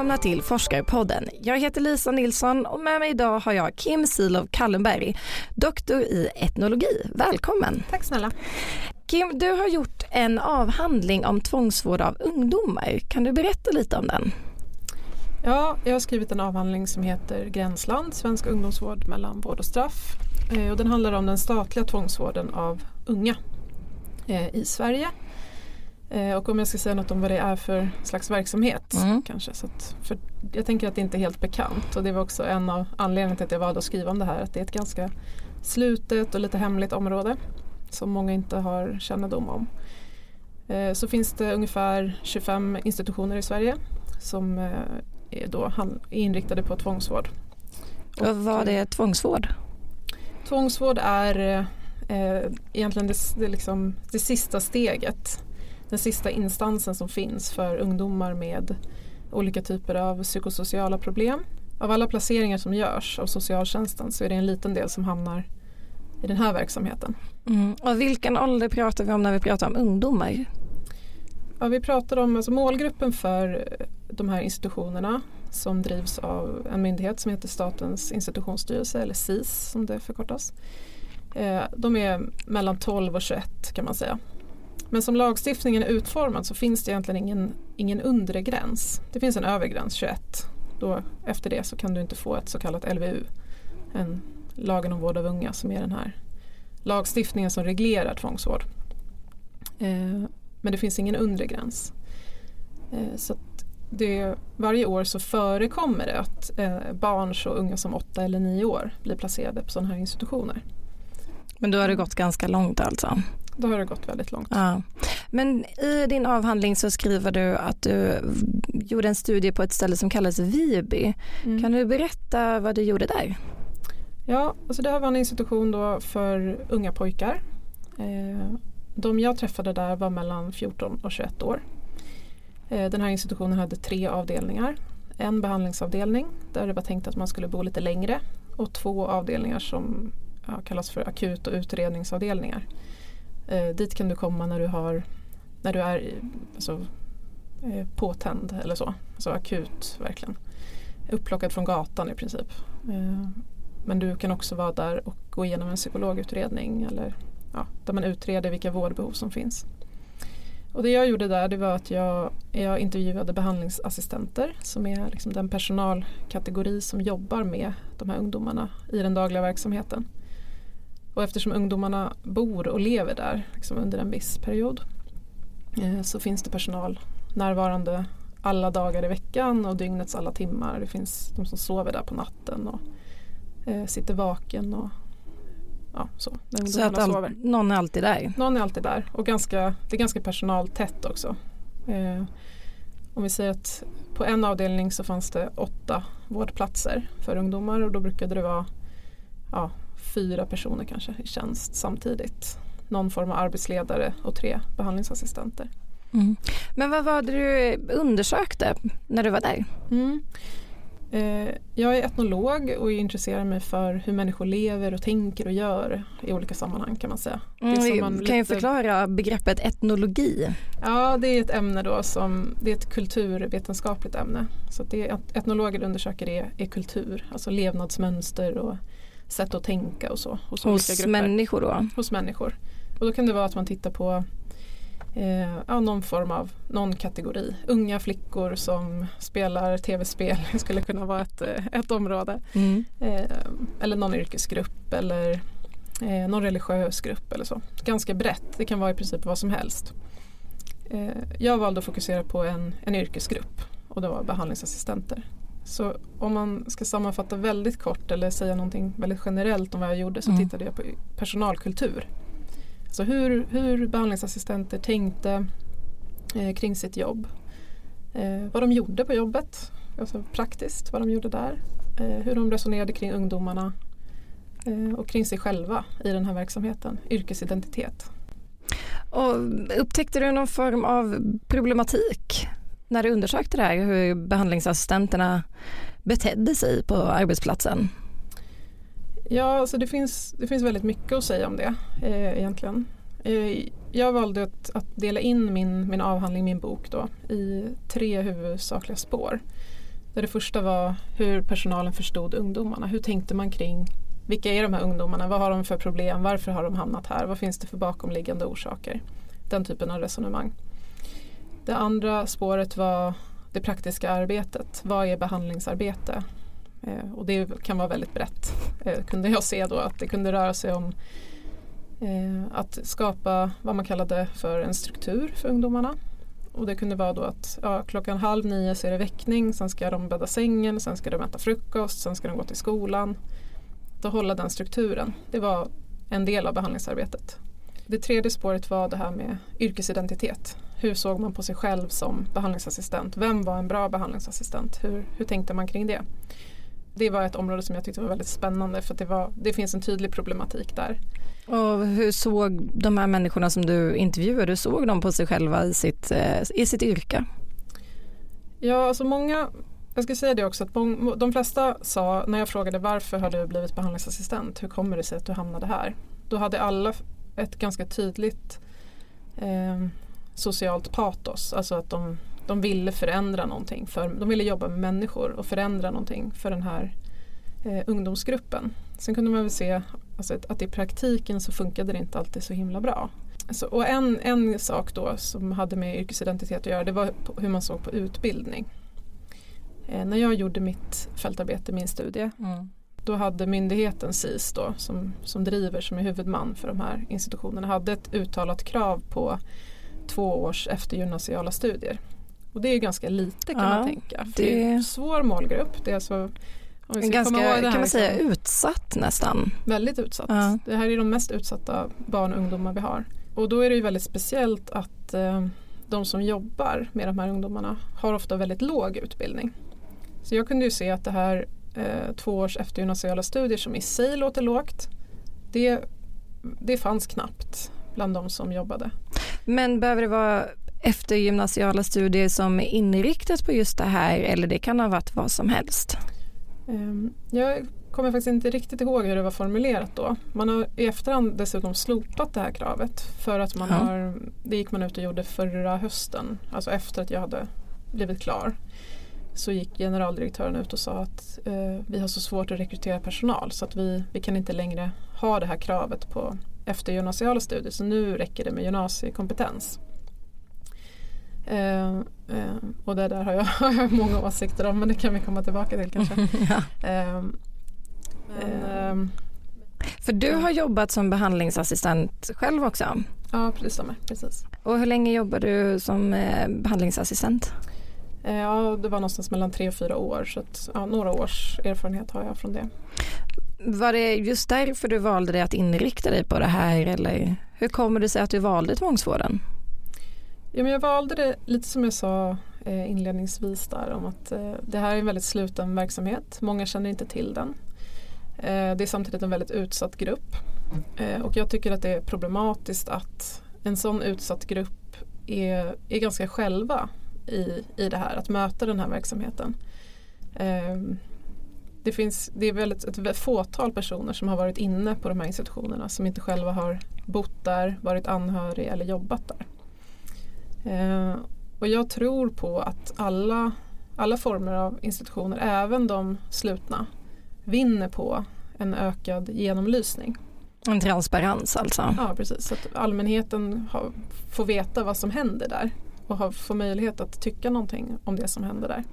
välkomna till Forskarpodden. Jag heter Lisa Nilsson och med mig idag har jag Kim Silov Kallenberg, doktor i etnologi. Välkommen! Tack snälla. Kim, du har gjort en avhandling om tvångsvård av ungdomar. Kan du berätta lite om den? Ja, jag har skrivit en avhandling som heter Gränsland, svensk ungdomsvård mellan vård och straff. Eh, och den handlar om den statliga tvångsvården av unga eh, i Sverige. Eh, och om jag ska säga något om vad det är för slags verksamhet mm. kanske. Så att, för jag tänker att det inte är helt bekant och det var också en av anledningarna till att jag valde att skriva om det här. Att det är ett ganska slutet och lite hemligt område som många inte har kännedom om. Eh, så finns det ungefär 25 institutioner i Sverige som eh, är då inriktade på tvångsvård. Och vad är tvångsvård? Tvångsvård är egentligen det, det, liksom, det sista steget den sista instansen som finns för ungdomar med olika typer av psykosociala problem. Av alla placeringar som görs av socialtjänsten så är det en liten del som hamnar i den här verksamheten. Mm. Och vilken ålder pratar vi om när vi pratar om ungdomar? Ja, vi pratar om alltså målgruppen för de här institutionerna som drivs av en myndighet som heter Statens institutionsstyrelse eller SIS som det förkortas. Eh, de är mellan 12 och 21 kan man säga. Men som lagstiftningen är utformad så finns det egentligen ingen, ingen undre gräns. Det finns en övre gräns, 21. Då, efter det så kan du inte få ett så kallat LVU. En lagen om vård av unga som är den här lagstiftningen som reglerar tvångsvård. Eh, men det finns ingen undre gräns. Eh, så det, varje år så förekommer det att eh, barn så unga som åtta eller nio år blir placerade på sådana här institutioner. Men då har det gått ganska långt alltså? Då har det gått väldigt långt. Ja. Men i din avhandling så skriver du att du gjorde en studie på ett ställe som kallas Viby. Mm. Kan du berätta vad du gjorde där? Ja, alltså det här var en institution då för unga pojkar. Eh, de jag träffade där var mellan 14 och 21 år. Eh, den här institutionen hade tre avdelningar. En behandlingsavdelning där det var tänkt att man skulle bo lite längre och två avdelningar som kallas för akut och utredningsavdelningar. Eh, dit kan du komma när du, har, när du är alltså, eh, påtänd eller så. Alltså akut verkligen. Upplockad från gatan i princip. Eh, men du kan också vara där och gå igenom en psykologutredning eller ja, där man utreder vilka vårdbehov som finns. Och det jag gjorde där det var att jag, jag intervjuade behandlingsassistenter som är liksom den personalkategori som jobbar med de här ungdomarna i den dagliga verksamheten. Och eftersom ungdomarna bor och lever där liksom under en viss period eh, så finns det personal närvarande alla dagar i veckan och dygnets alla timmar. Det finns de som sover där på natten och eh, sitter vaken och ja, så. Så att all, någon är alltid där? Någon är alltid där och ganska, det är ganska personaltätt också. Eh, om vi säger att på en avdelning så fanns det åtta vårdplatser för ungdomar och då brukade det vara ja, fyra personer kanske i tjänst samtidigt. Någon form av arbetsledare och tre behandlingsassistenter. Mm. Men vad var det du undersökte när du var där? Mm. Eh, jag är etnolog och intresserar mig för hur människor lever och tänker och gör i olika sammanhang kan man säga. Mm, man kan lite... ju förklara begreppet etnologi? Ja det är ett ämne då som, det är ett kulturvetenskapligt ämne. Så det är, etnologer undersöker det är kultur, alltså levnadsmönster och sätt att tänka och så. Hos, hos människor då? Hos människor. Och då kan det vara att man tittar på eh, ja, någon form av, någon kategori. Unga flickor som spelar tv-spel skulle kunna vara ett, eh, ett område. Mm. Eh, eller någon yrkesgrupp eller eh, någon religiös grupp eller så. Ganska brett, det kan vara i princip vad som helst. Eh, jag valde att fokusera på en, en yrkesgrupp och det var behandlingsassistenter. Så om man ska sammanfatta väldigt kort eller säga någonting väldigt generellt om vad jag gjorde så mm. tittade jag på personalkultur. Så hur, hur behandlingsassistenter tänkte eh, kring sitt jobb. Eh, vad de gjorde på jobbet, alltså praktiskt vad de gjorde där. Eh, hur de resonerade kring ungdomarna eh, och kring sig själva i den här verksamheten, yrkesidentitet. Och upptäckte du någon form av problematik när du undersökte det här, hur behandlingsassistenterna betedde sig på arbetsplatsen? Ja, alltså det, finns, det finns väldigt mycket att säga om det eh, egentligen. Eh, jag valde att, att, dela in min, min avhandling, min bok då, i tre huvudsakliga spår. Där det första var hur personalen förstod ungdomarna. Hur tänkte man kring vilka är de här ungdomarna? Vad har de för problem? Varför har de hamnat här? Vad finns det för bakomliggande orsaker? Den typen av resonemang. Det andra spåret var det praktiska arbetet. Vad är behandlingsarbete? Eh, och det kan vara väldigt brett. Eh, kunde jag se då att det kunde röra sig om eh, att skapa vad man kallade för en struktur för ungdomarna. Och det kunde vara då att ja, klockan halv nio så är det väckning, sen ska de bädda sängen, sen ska de äta frukost, sen ska de gå till skolan. Att hålla den strukturen, det var en del av behandlingsarbetet. Det tredje spåret var det här med yrkesidentitet. Hur såg man på sig själv som behandlingsassistent? Vem var en bra behandlingsassistent? Hur, hur tänkte man kring det? Det var ett område som jag tyckte var väldigt spännande för det, var, det finns en tydlig problematik där. Och hur såg de här människorna som du intervjuade, hur såg de på sig själva i sitt, eh, i sitt yrke? Ja, alltså många, jag ska säga det också, att de flesta sa när jag frågade varför har du blivit behandlingsassistent, hur kommer det sig att du hamnade här? Då hade alla ett ganska tydligt eh, socialt patos, alltså att de, de ville förändra någonting, för, de ville jobba med människor och förändra någonting för den här eh, ungdomsgruppen. Sen kunde man väl se alltså att, att i praktiken så funkade det inte alltid så himla bra. Så, och en, en sak då som hade med yrkesidentitet att göra det var hur man såg på utbildning. Eh, när jag gjorde mitt fältarbete, min studie, mm då hade myndigheten SIS då, som, som driver, som är huvudman för de här institutionerna, hade ett uttalat krav på två års eftergymnasiala studier. Och det är ganska lite kan ja, man tänka. För det... är en svår målgrupp. Det är alltså Ganska, kan man säga, utsatt nästan. Väldigt utsatt. Ja. Det här är de mest utsatta barn och ungdomar vi har. Och då är det ju väldigt speciellt att eh, de som jobbar med de här ungdomarna har ofta väldigt låg utbildning. Så jag kunde ju se att det här eh, två års eftergymnasiala studier som i sig låter lågt, det, det fanns knappt bland de som jobbade. Men behöver det vara eftergymnasiala studier som är inriktat på just det här eller det kan ha varit vad som helst? Ehm, jag kommer faktiskt inte riktigt ihåg hur det var formulerat då. Man har i efterhand dessutom slopat det här kravet för att man ja. har, det gick man ut och gjorde förra hösten, alltså efter att jag hade blivit klar. Så gick generaldirektören ut och sa att eh, vi har så svårt att rekrytera personal så att vi, vi kan inte längre ha det här kravet på eftergymnasiala studier så nu räcker det med gymnasiekompetens. Eh, eh, och det där har jag, har jag, många åsikter om men det kan vi komma tillbaka till kanske. ja. Ehm, men, ehm, för du har jobbat som behandlingsassistent själv också? Ja, precis. precis. Och hur länge jobbar du som eh, behandlingsassistent? Eh, ja, det var någonstans mellan tre och fyra år så att, ja, några års erfarenhet har jag från det. Var det just därför du valde dig att inrikta dig på det här eller hur kommer det sig att du valde tvångsvården? Ja, men jag valde det lite som jag sa eh, inledningsvis där om att eh, det här är en väldigt sluten verksamhet. Många känner inte till den. Det är samtidigt en väldigt utsatt grupp och jag tycker att det är problematiskt att en sån utsatt grupp är, är ganska själva i, i det här, att möta den här verksamheten. Eh, det, finns, det är väldigt, ett fåtal personer som har varit inne på de här institutionerna som inte själva har bott där, varit anhörig eller jobbat där. Eh, och jag tror på att alla, alla former av institutioner, även de slutna, vinner på en ökad genomlysning. En transparens alltså? Ja precis, så att allmänheten har, får veta vad som händer där och har, får möjlighet att tycka någonting om det som händer där.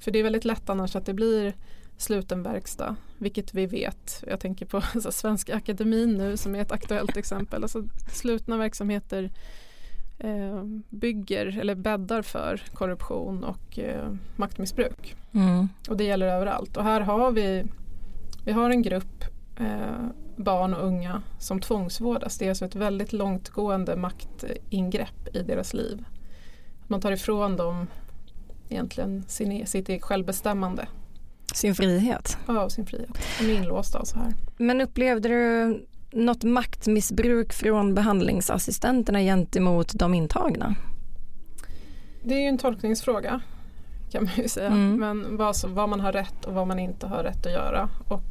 För det är väldigt lätt annars att det blir sluten verkstad, vilket vi vet. Jag tänker på så Svenska Akademin nu som är ett aktuellt exempel. Alltså, slutna verksamheter eh, bygger eller bäddar för korruption och eh, maktmissbruk. Mm. Och det gäller överallt. Och här har vi, vi har en grupp eh, barn och unga som tvångsvårdas. Det är alltså ett väldigt långtgående maktingrepp i deras liv. Man tar ifrån dem egentligen sin, sitt självbestämmande. Sin frihet? Ja, sin frihet. De är inlåsta så här. Men upplevde du något maktmissbruk från behandlingsassistenterna gentemot de intagna? Det är ju en tolkningsfråga kan man ju säga. Mm. Men vad, vad, man har rätt och vad man inte har rätt att göra. Och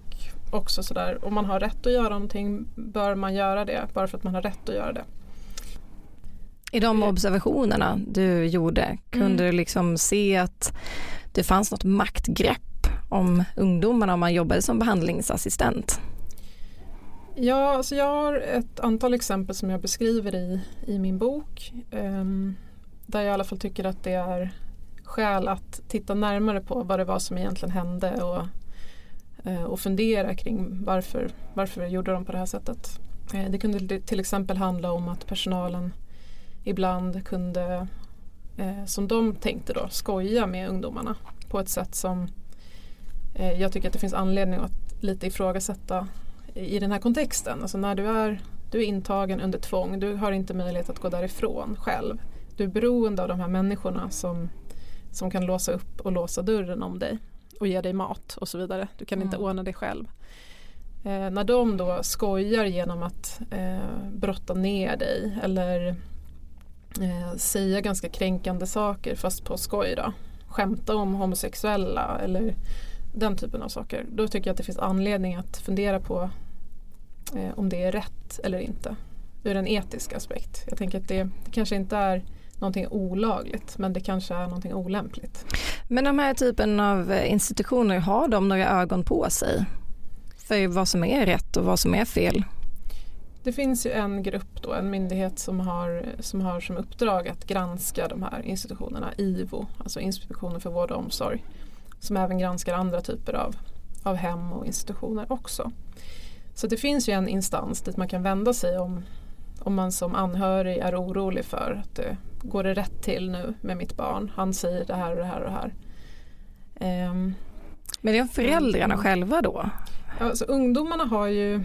också sådär, om man har rätt att göra någonting bör man göra det bara för att man har rätt att göra det. I de observationerna du gjorde, kunde mm. du liksom se att det fanns något maktgrepp om ungdomarna om man jobbade som behandlingsassistent? Ja, alltså jag har ett antal exempel som jag beskriver i, i min bok. Um, där jag i alla fall tycker att det är skäl att titta närmare på vad det var som egentligen hände och, uh, och fundera kring varför, varför gjorde de på det här sättet. Uh, det kunde till exempel handla om att personalen ibland kunde, uh, som de tänkte då, skoja med ungdomarna på ett sätt som jag tycker att det finns anledning att lite ifrågasätta i den här kontexten. Alltså när du är, du är intagen under tvång, du har inte möjlighet att gå därifrån själv. Du är beroende av de här människorna som, som kan låsa upp och låsa dörren om dig och ge dig mat och så vidare. Du kan mm. inte ordna det själv. Eh, när de då skojar genom att eh, brotta ner dig eller eh, säga ganska kränkande saker fast på skoj då. Skämta om homosexuella eller den typen av saker. Då tycker jag att det finns anledning att fundera på eh, om det är rätt eller inte. Ur en etisk aspekt. Jag tänker att det, det kanske inte är någonting olagligt men det kanske är någonting olämpligt. Men de här typen av institutioner, har de några ögon på sig? För vad som är rätt och vad som är fel? Det finns ju en grupp då, en myndighet som har, som har som uppdrag att granska de här institutionerna, IVO, alltså Inspektionen för vård och omsorg som även granskar andra typer av, av hem och institutioner också. Så det finns ju en instans dit man kan vända sig om, om man som anhörig är orolig för att det går det rätt till nu med mitt barn. Han säger det här och det här och det här. Um, Men det är föräldrarna um, själva då? Ja, alltså, ungdomarna har ju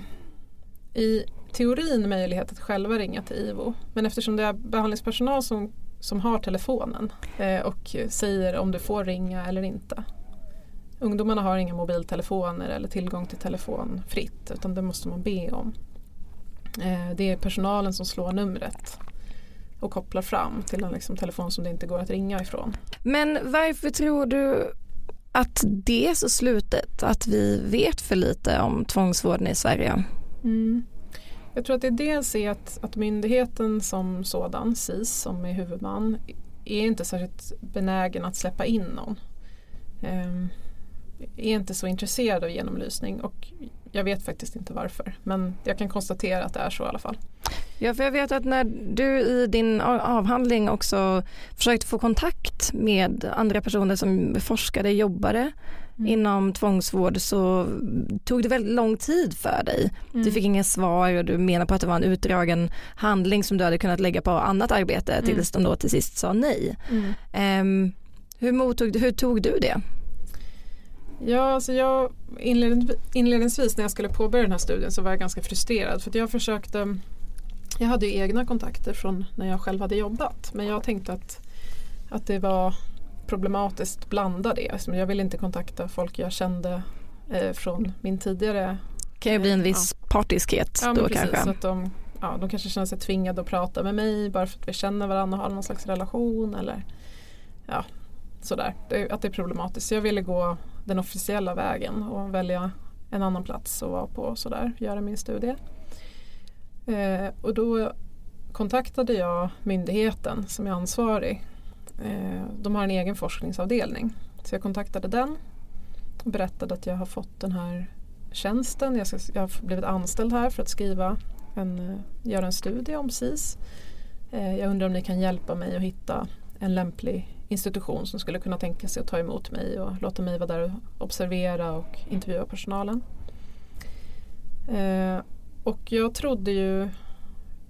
i teorin möjlighet att själva ringa till IVO. Men eftersom det är behandlingspersonal som, som har telefonen eh, och säger om du får ringa eller inte Ungdomarna har inga mobiltelefoner eller tillgång till telefon fritt utan det måste man be om. Eh, det är personalen som slår numret och kopplar fram till en liksom telefon som det inte går att ringa ifrån. Men varför tror du att det är så slutet, att vi vet för lite om tvångsvården i Sverige? Mm. Jag tror att det dels är att, att myndigheten som sådan, SIS som är huvudman, är inte särskilt benägen att släppa in någon. Ehm, är inte så intresserad av genomlysning och jag vet faktiskt inte varför men jag kan konstatera att det är så i alla fall. Ja, för jag vet att när du i din avhandling också försökte få kontakt med andra personer som forskade, jobbade mm. inom tvångsvård så tog det väldigt lång tid för dig. Mm. Du fick inga svar och du menar på att det var en utdragen handling som du hade kunnat lägga på annat arbete mm. tills de då till sist sa nej. Um, hur, mottog, hur tog du det? Ja, alltså jag inledningsvis när jag skulle påbörja den här studien så var jag ganska frustrerad för jag försökte Jag hade ju egna kontakter från när jag själv hade jobbat men jag tänkte att, att det var problematiskt blanda det. Alltså jag ville inte kontakta folk jag kände eh, från min tidigare kan ju bli en viss ja. partiskhet ja, då precis, kanske. Så att de, ja, de kanske känner sig tvingade att prata med mig bara för att vi känner varandra och har någon slags relation eller ja, sådär. Det, att det är problematiskt. Så jag ville gå den officiella vägen och välja en annan plats att vara på och sådär, göra min studie. Eh, och då kontaktade jag myndigheten som är ansvarig. Eh, de har en egen forskningsavdelning. Så jag kontaktade den och berättade att jag har fått den här tjänsten. Jag, ska, jag har blivit anställd här för att skriva en, eh, göra en studie om SIS. Eh, jag undrar om ni kan hjälpa mig att hitta en lämplig institution som skulle kunna tänka sig att ta emot mig och låta mig vara där och observera och intervjua personalen. Eh, och jag trodde ju,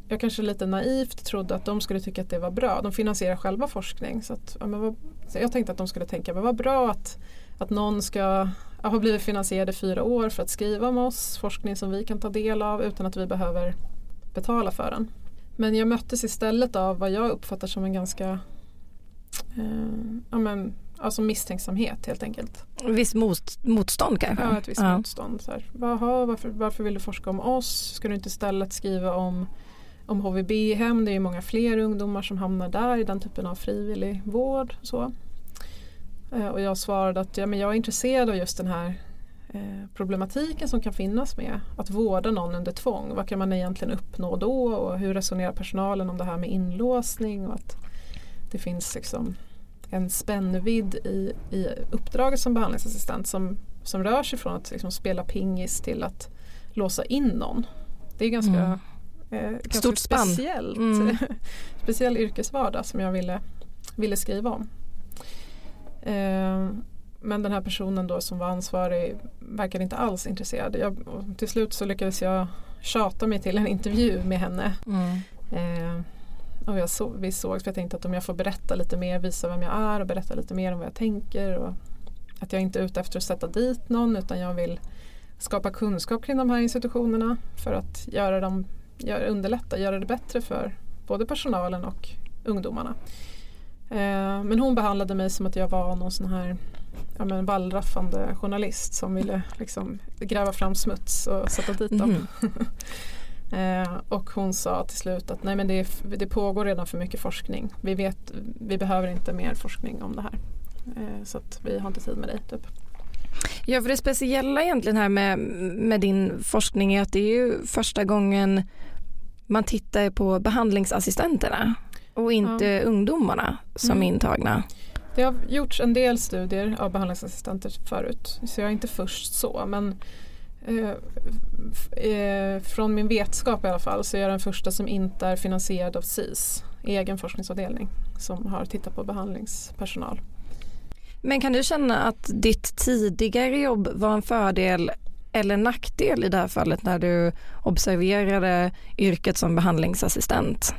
jag kanske lite naivt trodde att de skulle tycka att det var bra. De finansierar själva forskning. Så, att, ja, vad, så jag tänkte att de skulle tänka, men vad bra att, att någon ska ha blivit finansierad i fyra år för att skriva om oss, forskning som vi kan ta del av utan att vi behöver betala för den. Men jag möttes istället av vad jag uppfattar som en ganska eh, ja, men, alltså misstänksamhet helt enkelt. Viss mot, motstånd kanske? Ja, ett visst ja. motstånd. Så här, Vaha, varför, varför vill du forska om oss? Ska du inte istället skriva om, om HVB-hem? Det är ju många fler ungdomar som hamnar där i den typen av frivillig vård. Så. Eh, och jag svarade att ja, men jag är intresserad av just den här eh, problematiken som kan finnas med att vårda någon under tvång. Vad kan man egentligen uppnå då och hur resonerar personalen om det här med inlåsning och att det finns liksom en spännvidd i, i uppdraget som behandlingsassistent som, som rör sig från att liksom spela pingis till att låsa in någon. Det är ganska, mm eh, Stort speciellt, mm. speciell yrkesvardag som jag ville, ville skriva om. Eh, men den här personen då som var ansvarig verkade inte alls intresserad. Jag, till slut så lyckades jag tjata mig till en intervju med henne. Mm. Eh, och jag så, vi sågs för jag tänkte att om jag får berätta lite mer, visa vem jag är och berätta lite mer om vad jag tänker. Och att jag inte är ute efter att sätta dit någon utan jag vill skapa kunskap kring de här institutionerna för att göra dem, göra, underlätta, göra det bättre för både personalen och ungdomarna. Eh, men hon behandlade mig som att jag var någon sån här ja, men wallraffande journalist som ville liksom gräva fram smuts och sätta dit dem. Mm. eh, och hon sa till slut att nej men det, det, pågår redan för mycket forskning. Vi, vet, vi behöver inte mer forskning om det här. Eh, så att vi har inte tid med dig. Typ. Ja för det speciella egentligen här med, med din forskning är att det är ju första gången man tittar på behandlingsassistenterna och inte ja. ungdomarna som mm. är intagna. Det har gjorts en del studier av behandlingsassistenter förut så jag är inte först så men eh, eh, från min vetskap i alla fall så är jag den första som inte är finansierad av SIS, egen forskningsavdelning som har tittat på behandlingspersonal. Men kan du känna att ditt tidigare jobb var en fördel eller nackdel i det här fallet när du observerade yrket som behandlingsassistent?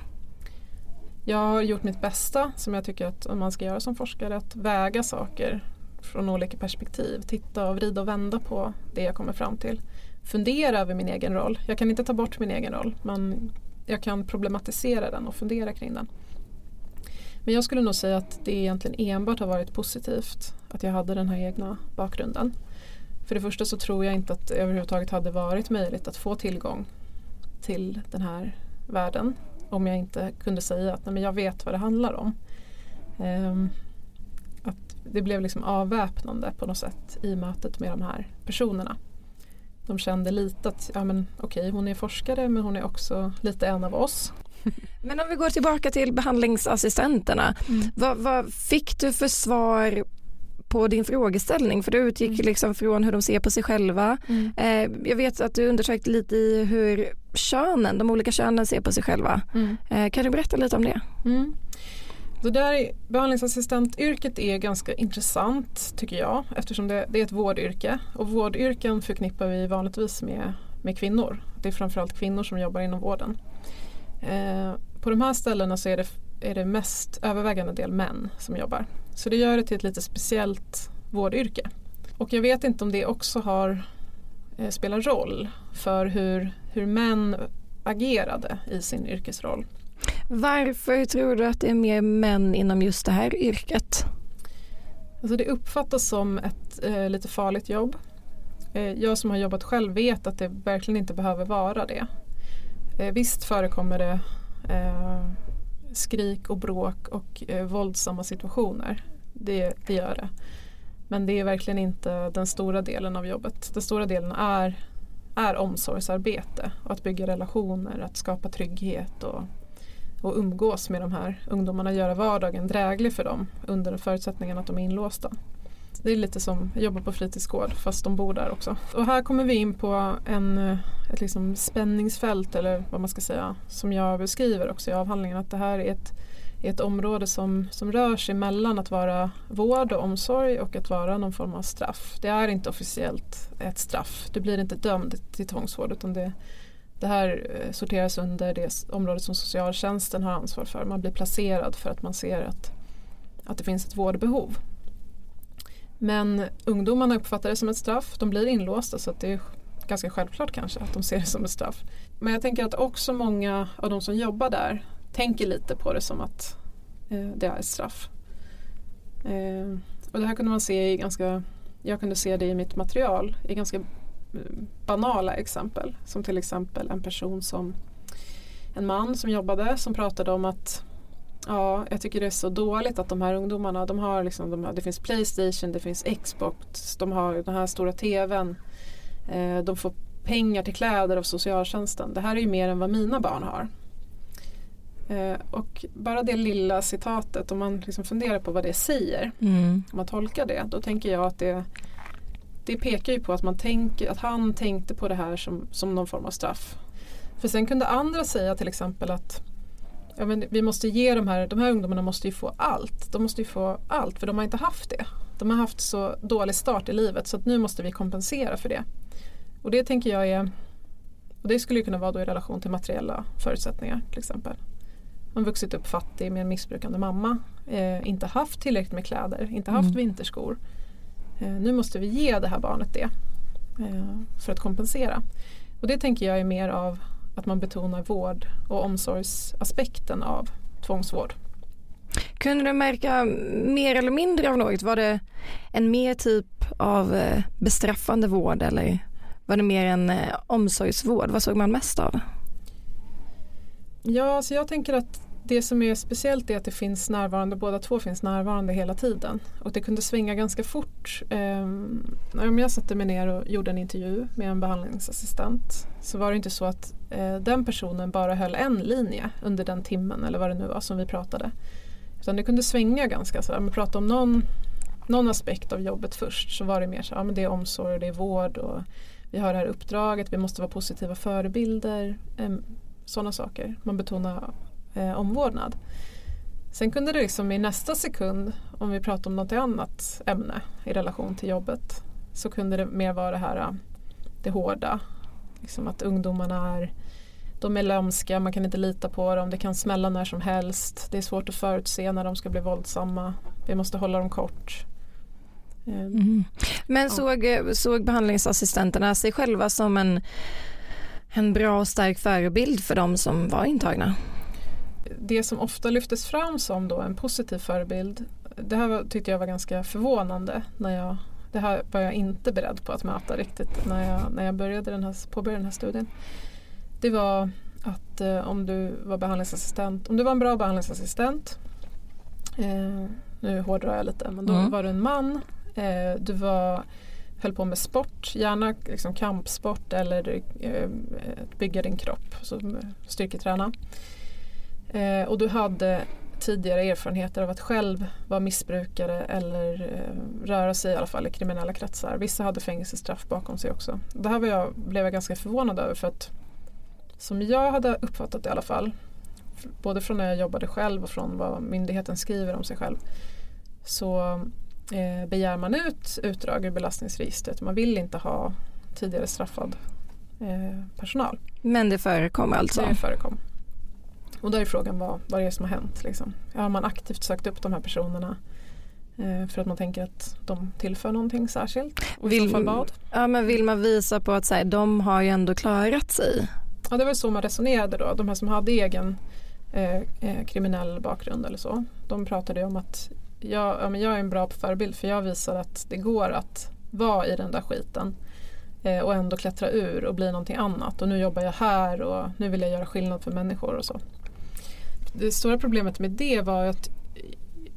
Jag har gjort mitt bästa som jag tycker att man ska göra som forskare. Att väga saker från olika perspektiv. Titta och vrida och vända på det jag kommer fram till. Fundera över min egen roll. Jag kan inte ta bort min egen roll men jag kan problematisera den och fundera kring den. Men jag skulle nog säga att det egentligen enbart har varit positivt att jag hade den här egna bakgrunden. För det första så tror jag inte att det överhuvudtaget hade varit möjligt att få tillgång till den här världen om jag inte kunde säga att nej, men jag vet vad det handlar om. Um, att det blev liksom avväpnande på något sätt i mötet med de här personerna. De kände lite att ja, men, okej, hon är forskare men hon är också lite en av oss. Men om vi går tillbaka till behandlingsassistenterna. Mm. Vad, vad, fick du för svar på din frågeställning? För du utgick mm. liksom från hur de ser på sig själva. Mm. Eh, jag vet att du undersökte lite i hur könen, de olika könen ser på sig själva. Mm. Eh, kan du berätta lite om det? Mm. Så där, behandlingsassistentyrket är ganska intressant tycker jag eftersom det, det, är ett vårdyrke och vårdyrken förknippar vi vanligtvis med, med kvinnor. Det är framförallt kvinnor som jobbar inom vården. Eh, på de här ställena så är det, är det mest övervägande del män som jobbar. Så det gör det till ett lite speciellt vårdyrke. Och jag vet inte om det också har eh, spelar roll för hur, hur män agerade i sin yrkesroll. Varför tror du att det är mer män inom just det här yrket? Alltså det uppfattas som ett eh, lite farligt jobb. Eh, jag som har jobbat själv vet att det verkligen inte behöver vara det. Eh, visst förekommer det eh, skrik och bråk och eh, våldsamma situationer. Det, det gör det. Men det är verkligen inte den stora delen av jobbet. Den stora delen är, är omsorgsarbete och att bygga relationer, att skapa trygghet och, och umgås med de här ungdomarna, göra vardagen dräglig för dem under förutsättningen att de är inlåsta. Det är lite som att jobba på fritidsgård fast de bor där också. Och här kommer vi in på en, eh, ett liksom spänningsfält eller vad man ska säga som jag beskriver också i avhandlingen att det här är ett, är ett område som, som rör sig mellan att vara vård och omsorg och att vara någon form av straff. Det är inte officiellt ett straff. Du blir inte dömd till tvångsvård utan det, det här eh, sorteras under det område som socialtjänsten har ansvar för. Man blir placerad för att man ser att, att det finns ett vårdbehov. Men ungdomarna uppfattar det som ett straff. De blir inlåsta så det är ganska självklart kanske att de ser det som ett straff. Men jag tänker att också många av de som jobbar där tänker lite på det som att eh, det är ett straff. Eh, och det här kunde man se i ganska, jag kunde se det i mitt material i ganska eh, banala exempel. Som till exempel en person som en man som jobbade som pratade om att Ja, jag tycker det är så dåligt att de här ungdomarna, de har liksom, de det finns Playstation, det finns Xbox, de har den här stora TVn. Eh, de får pengar till kläder av socialtjänsten. Det här är ju mer än vad mina barn har. Eh, och bara det lilla citatet, om man liksom funderar på vad det säger, Mm. om man tolkar det, då tänker jag att det, det pekar ju på att, man tänker, att han tänkte på det här som, som någon form av straff. För sen kunde andra säga till exempel att ja, men vi måste ge de här, de här ungdomarna måste ju få allt. De måste ju få allt för de har inte haft det. De har haft så dålig start i livet så att nu måste vi kompensera för det. Och det tänker jag är, och det skulle ju kunna vara då i relation till materiella förutsättningar till exempel. Man vuxit upp fattig med en missbrukande mamma, eh, inte haft tillräckligt med kläder, inte haft Mm. vinterskor. Eh, nu måste vi ge det här barnet det eh, för att kompensera. Och det tänker jag är mer av att man betonar vård och omsorgsaspekten av tvångsvård. Kunde du märka mer eller mindre av något? Var det en mer typ av eh, bestraffande vård eller var det mer en eh, omsorgsvård? Vad såg man mest av? Ja, så jag tänker att det som är speciellt är att det finns närvarande, båda två finns närvarande hela tiden. Och det kunde svänga ganska fort. Ehm, um, om jag satte mig ner och gjorde en intervju med en behandlingsassistent så var det inte så att eh, den personen bara höll en linje under den timmen eller vad det nu var som vi pratade. Utan det kunde svänga ganska så. Om vi pratade om någon, någon aspekt av jobbet först så var det mer så ja, men det är omsorg och det är vård och vi har det här uppdraget, vi måste vara positiva förebilder. Ehm, sådana saker. Man betonar eh, omvårdnad. Sen kunde det liksom i nästa sekund, om vi pratar om något annat ämne i relation till jobbet, så kunde det mer vara det här det hårda. Liksom att ungdomarna är, de är lömska, man kan inte lita på dem, det kan smälla när som helst. Det är svårt att förutse när de ska bli våldsamma. Vi måste hålla dem kort. Eh, Mm. Men Ja. såg, såg behandlingsassistenterna sig själva som en, en bra och stark förebild för de som var intagna? Det som ofta lyftes fram som då en positiv förebild, det här tyckte jag var ganska förvånande. När jag, det här var jag inte beredd på att möta riktigt när jag, när jag började den här, påbörjade den här studien. Det var att eh, om du var behandlingsassistent, om du var en bra behandlingsassistent, eh, nu hårdrar jag lite, men då Mm. var du en man, eh, du var, höll på med sport, gärna liksom kampsport eller eh, bygga din kropp, så styrketräna. Eh, och du hade tidigare erfarenheter av att själv vara missbrukare eller eh, röra sig i alla fall i kriminella kretsar. Vissa hade fängelsestraff bakom sig också. Det här var jag, blev jag ganska förvånad över för att som jag hade uppfattat det i alla fall, både från när jag jobbade själv och från vad myndigheten skriver om sig själv, så eh, begär man ut utdrag ur belastningsregistret. Man vill inte ha tidigare straffad eh, personal. Men det förekom alltså? Det förekom. Och då är frågan vad, vad det är som har hänt. Liksom. Har man aktivt sökt upp de här personerna eh, för att man tänker att de tillför någonting särskilt? Och Vill- vad? Ja men vill man visa på att så här, de har ju ändå klarat sig? Ja, det var så man resonerade då. De här som hade egen eh, eh, kriminell bakgrund eller så. De pratade om att jag, ja, men jag är en bra förebild för jag visar att det går att vara i den där skiten eh, och ändå klättra ur och bli någonting annat. Och nu jobbar jag här och nu vill jag göra skillnad för människor och så. Det stora problemet med det var att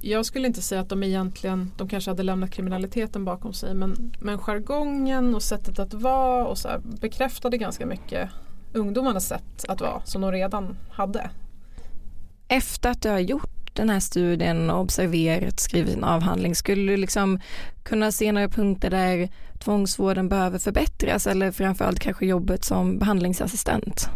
jag skulle inte säga att de egentligen, de kanske hade lämnat kriminaliteten bakom sig men, men jargongen och sättet att vara och så här bekräftade ganska mycket ungdomarnas sätt att vara som de redan hade. Efter att du har gjort den här studien och observerat, skrivit en avhandling, skulle du liksom kunna se några punkter där tvångsvården behöver förbättras eller framförallt kanske jobbet som behandlingsassistent?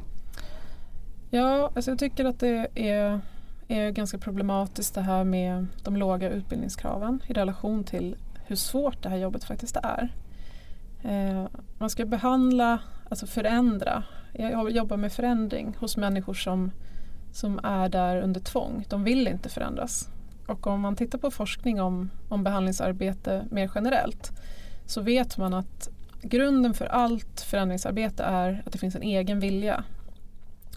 Ja, alltså jag tycker att det är, är ganska problematiskt det här med de låga utbildningskraven i relation till hur svårt det här jobbet faktiskt är. Eh, man ska behandla, alltså förändra. Jag jobbar med förändring hos människor som, som är där under tvång. De vill inte förändras. Och om man tittar på forskning om, om behandlingsarbete mer generellt så vet man att grunden för allt förändringsarbete är att det finns en egen vilja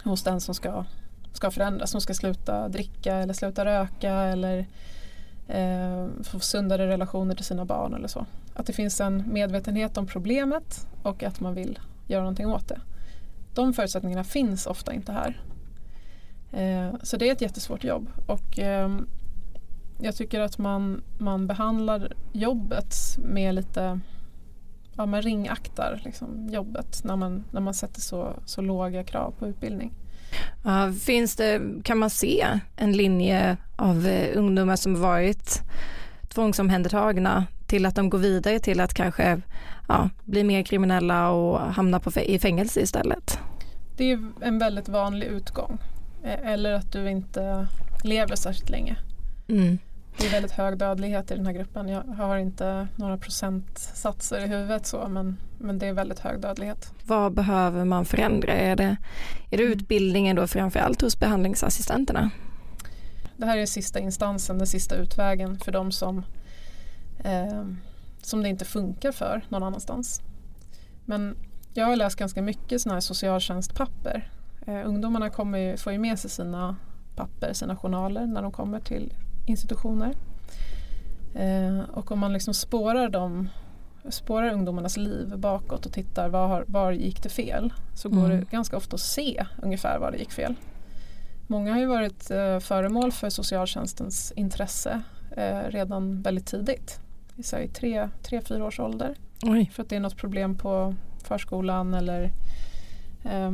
hos den som ska, ska förändras, som ska sluta dricka eller sluta röka eller eh, få sundare relationer till sina barn eller så. Att det finns en medvetenhet om problemet och att man vill göra någonting åt det. De förutsättningarna finns ofta inte här. Eh, så det är ett jättesvårt jobb och eh, jag tycker att man, man behandlar jobbet med lite ja, man ringaktar liksom, jobbet när man, när man sätter så, så låga krav på utbildning. Ja, finns det, kan man se en linje av eh, ungdomar som varit tvångsomhändertagna till att de går vidare till att kanske ja, bli mer kriminella och hamna på, i fängelse istället? Det är en väldigt vanlig utgång. Eh, eller att du inte lever särskilt länge. Mm. Det är väldigt hög dödlighet i den här gruppen. Jag har inte några procentsatser i huvudet så men, men det är väldigt hög dödlighet. Vad behöver man förändra? Är det, är det mm. utbildningen då framförallt hos behandlingsassistenterna? Det här är sista instansen, den sista utvägen för de som, eh, som det inte funkar för någon annanstans. Men jag har läst ganska mycket sådana här socialtjänstpapper. Eh, ungdomarna kommer, får ju med sig sina papper, sina journaler när de kommer till institutioner. Eh, och om man liksom spårar dem spårar ungdomarnas liv bakåt och tittar var, var gick det fel så går mm. det ganska ofta att se ungefär var det gick fel. Många har ju varit eh, föremål för socialtjänstens intresse eh, redan väldigt tidigt. I säg tre, tre, fyra års ålder. Oj. För att det är något problem på förskolan eller eh,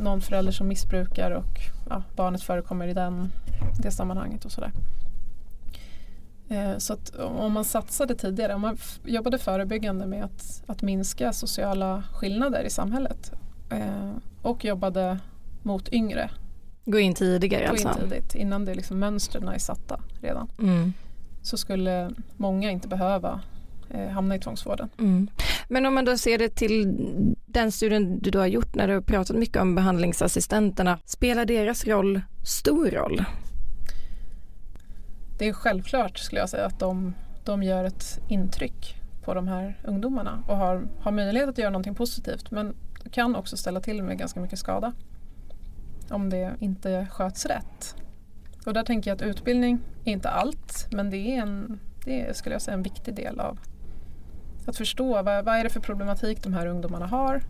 någon förälder som missbrukar och ja, barnet förekommer i den, det sammanhanget och sådär. Eh, så att om man satsade tidigare, om man jobbade förebyggande med att, att minska sociala skillnader i samhället eh, och jobbade mot yngre. Gå in tidigare Gå alltså? in tidigt, innan det liksom mönstren är satta redan. Mm. Så skulle många inte behöva eh, hamna i tvångsvården. Mm. Men om man då ser det till den studien du då har gjort när du har pratat mycket om behandlingsassistenterna, spelar deras roll stor roll? Det är självklart skulle jag säga att de, de gör ett intryck på de här ungdomarna och har, har möjlighet att göra någonting positivt men kan också ställa till med ganska mycket skada om det inte sköts rätt. Och där tänker jag att utbildning är inte allt men det är en, det är, skulle jag säga, en viktig del av att förstå vad, vad är det för problematik de här ungdomarna har.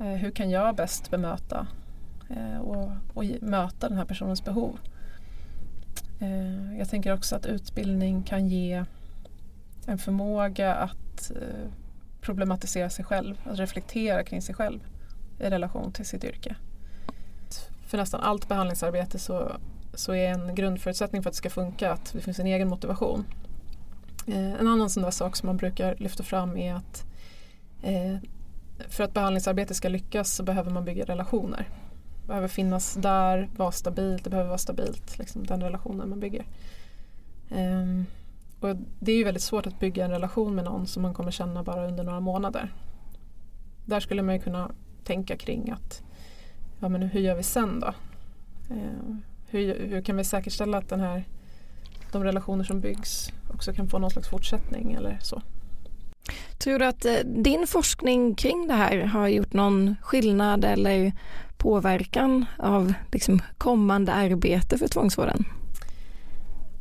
Eh, hur kan jag bäst bemöta eh, och, och, möta den här personens behov. Eh, jag tänker också att utbildning kan ge en förmåga att eh, problematisera sig själv, att reflektera kring sig själv i relation till sitt yrke. För nästan allt behandlingsarbete så, så är en grundförutsättning för att det ska funka att det finns en egen motivation. Eh, en annan sån där sak som man brukar lyfta fram är att eh, för att behandlingsarbete ska lyckas så behöver man bygga relationer. Det behöver finnas där, vara stabilt, det behöver vara stabilt, liksom, den relationen man bygger. Um, och det är ju väldigt svårt att bygga en relation med någon som man kommer känna bara under några månader. Där skulle man ju kunna tänka kring att ja, men hur gör vi sen då? Uh, hur, hur kan vi säkerställa att den här de relationer som byggs också kan få någon slags fortsättning eller så. Tror du att eh, din forskning kring det här har gjort någon skillnad eller påverkan av liksom kommande arbete för tvångsvården?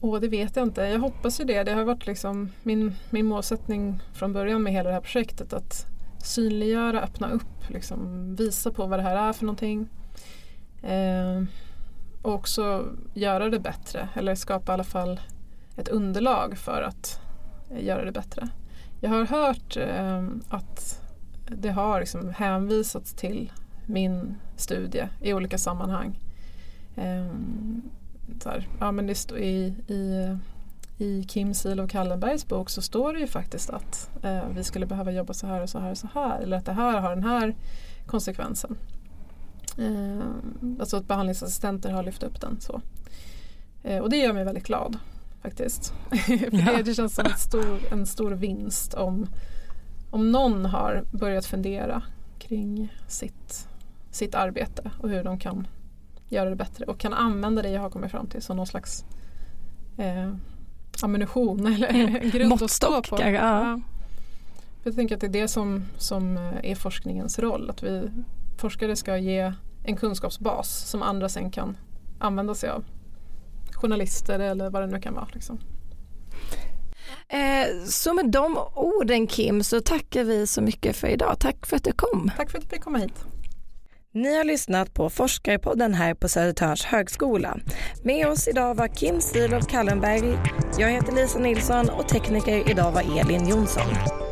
Åh, det vet jag inte. Jag hoppas ju det. Det har varit liksom min, min målsättning från början med hela det här projektet att synliggöra, öppna upp, liksom, visa på vad det här är för någonting. Eh, och också göra det bättre eller skapa i alla fall ett underlag för att eh, göra det bättre. Jag har hört eh, att det har liksom hänvisats till min studie i olika sammanhang. Eh, här, ja, men det stod i, i, i Kim Silo Kallenbergs bok så står det ju faktiskt att eh, vi skulle behöva jobba så här och så här och så här eller att det här har den här konsekvensen. Eh, alltså att behandlingsassistenter har lyft upp den. så. Eh, och det gör mig väldigt glad faktiskt. Ja. det, känns som stor, en stor vinst om, om någon har börjat fundera kring sitt, sitt arbete och hur de kan göra det bättre och kan använda det jag har kommit fram till som någon slags eh, ammunition eller mm. grund att stå på. Ja. Ja. Jag tänker att det är det som, som är forskningens roll. Att vi forskare ska ge en kunskapsbas som andra sen kan använda sig av. Journalister eller vad det nu kan vara. Liksom. Eh, så med de orden Kim så tackar vi så mycket för idag. Tack för att du kom. Tack för att du fick komma hit. Ni har lyssnat på Forskarpodden här på Södertörns högskola. Med oss idag var Kim Stilow Kallenberg, jag heter Lisa Nilsson och tekniker idag var Elin Jonsson.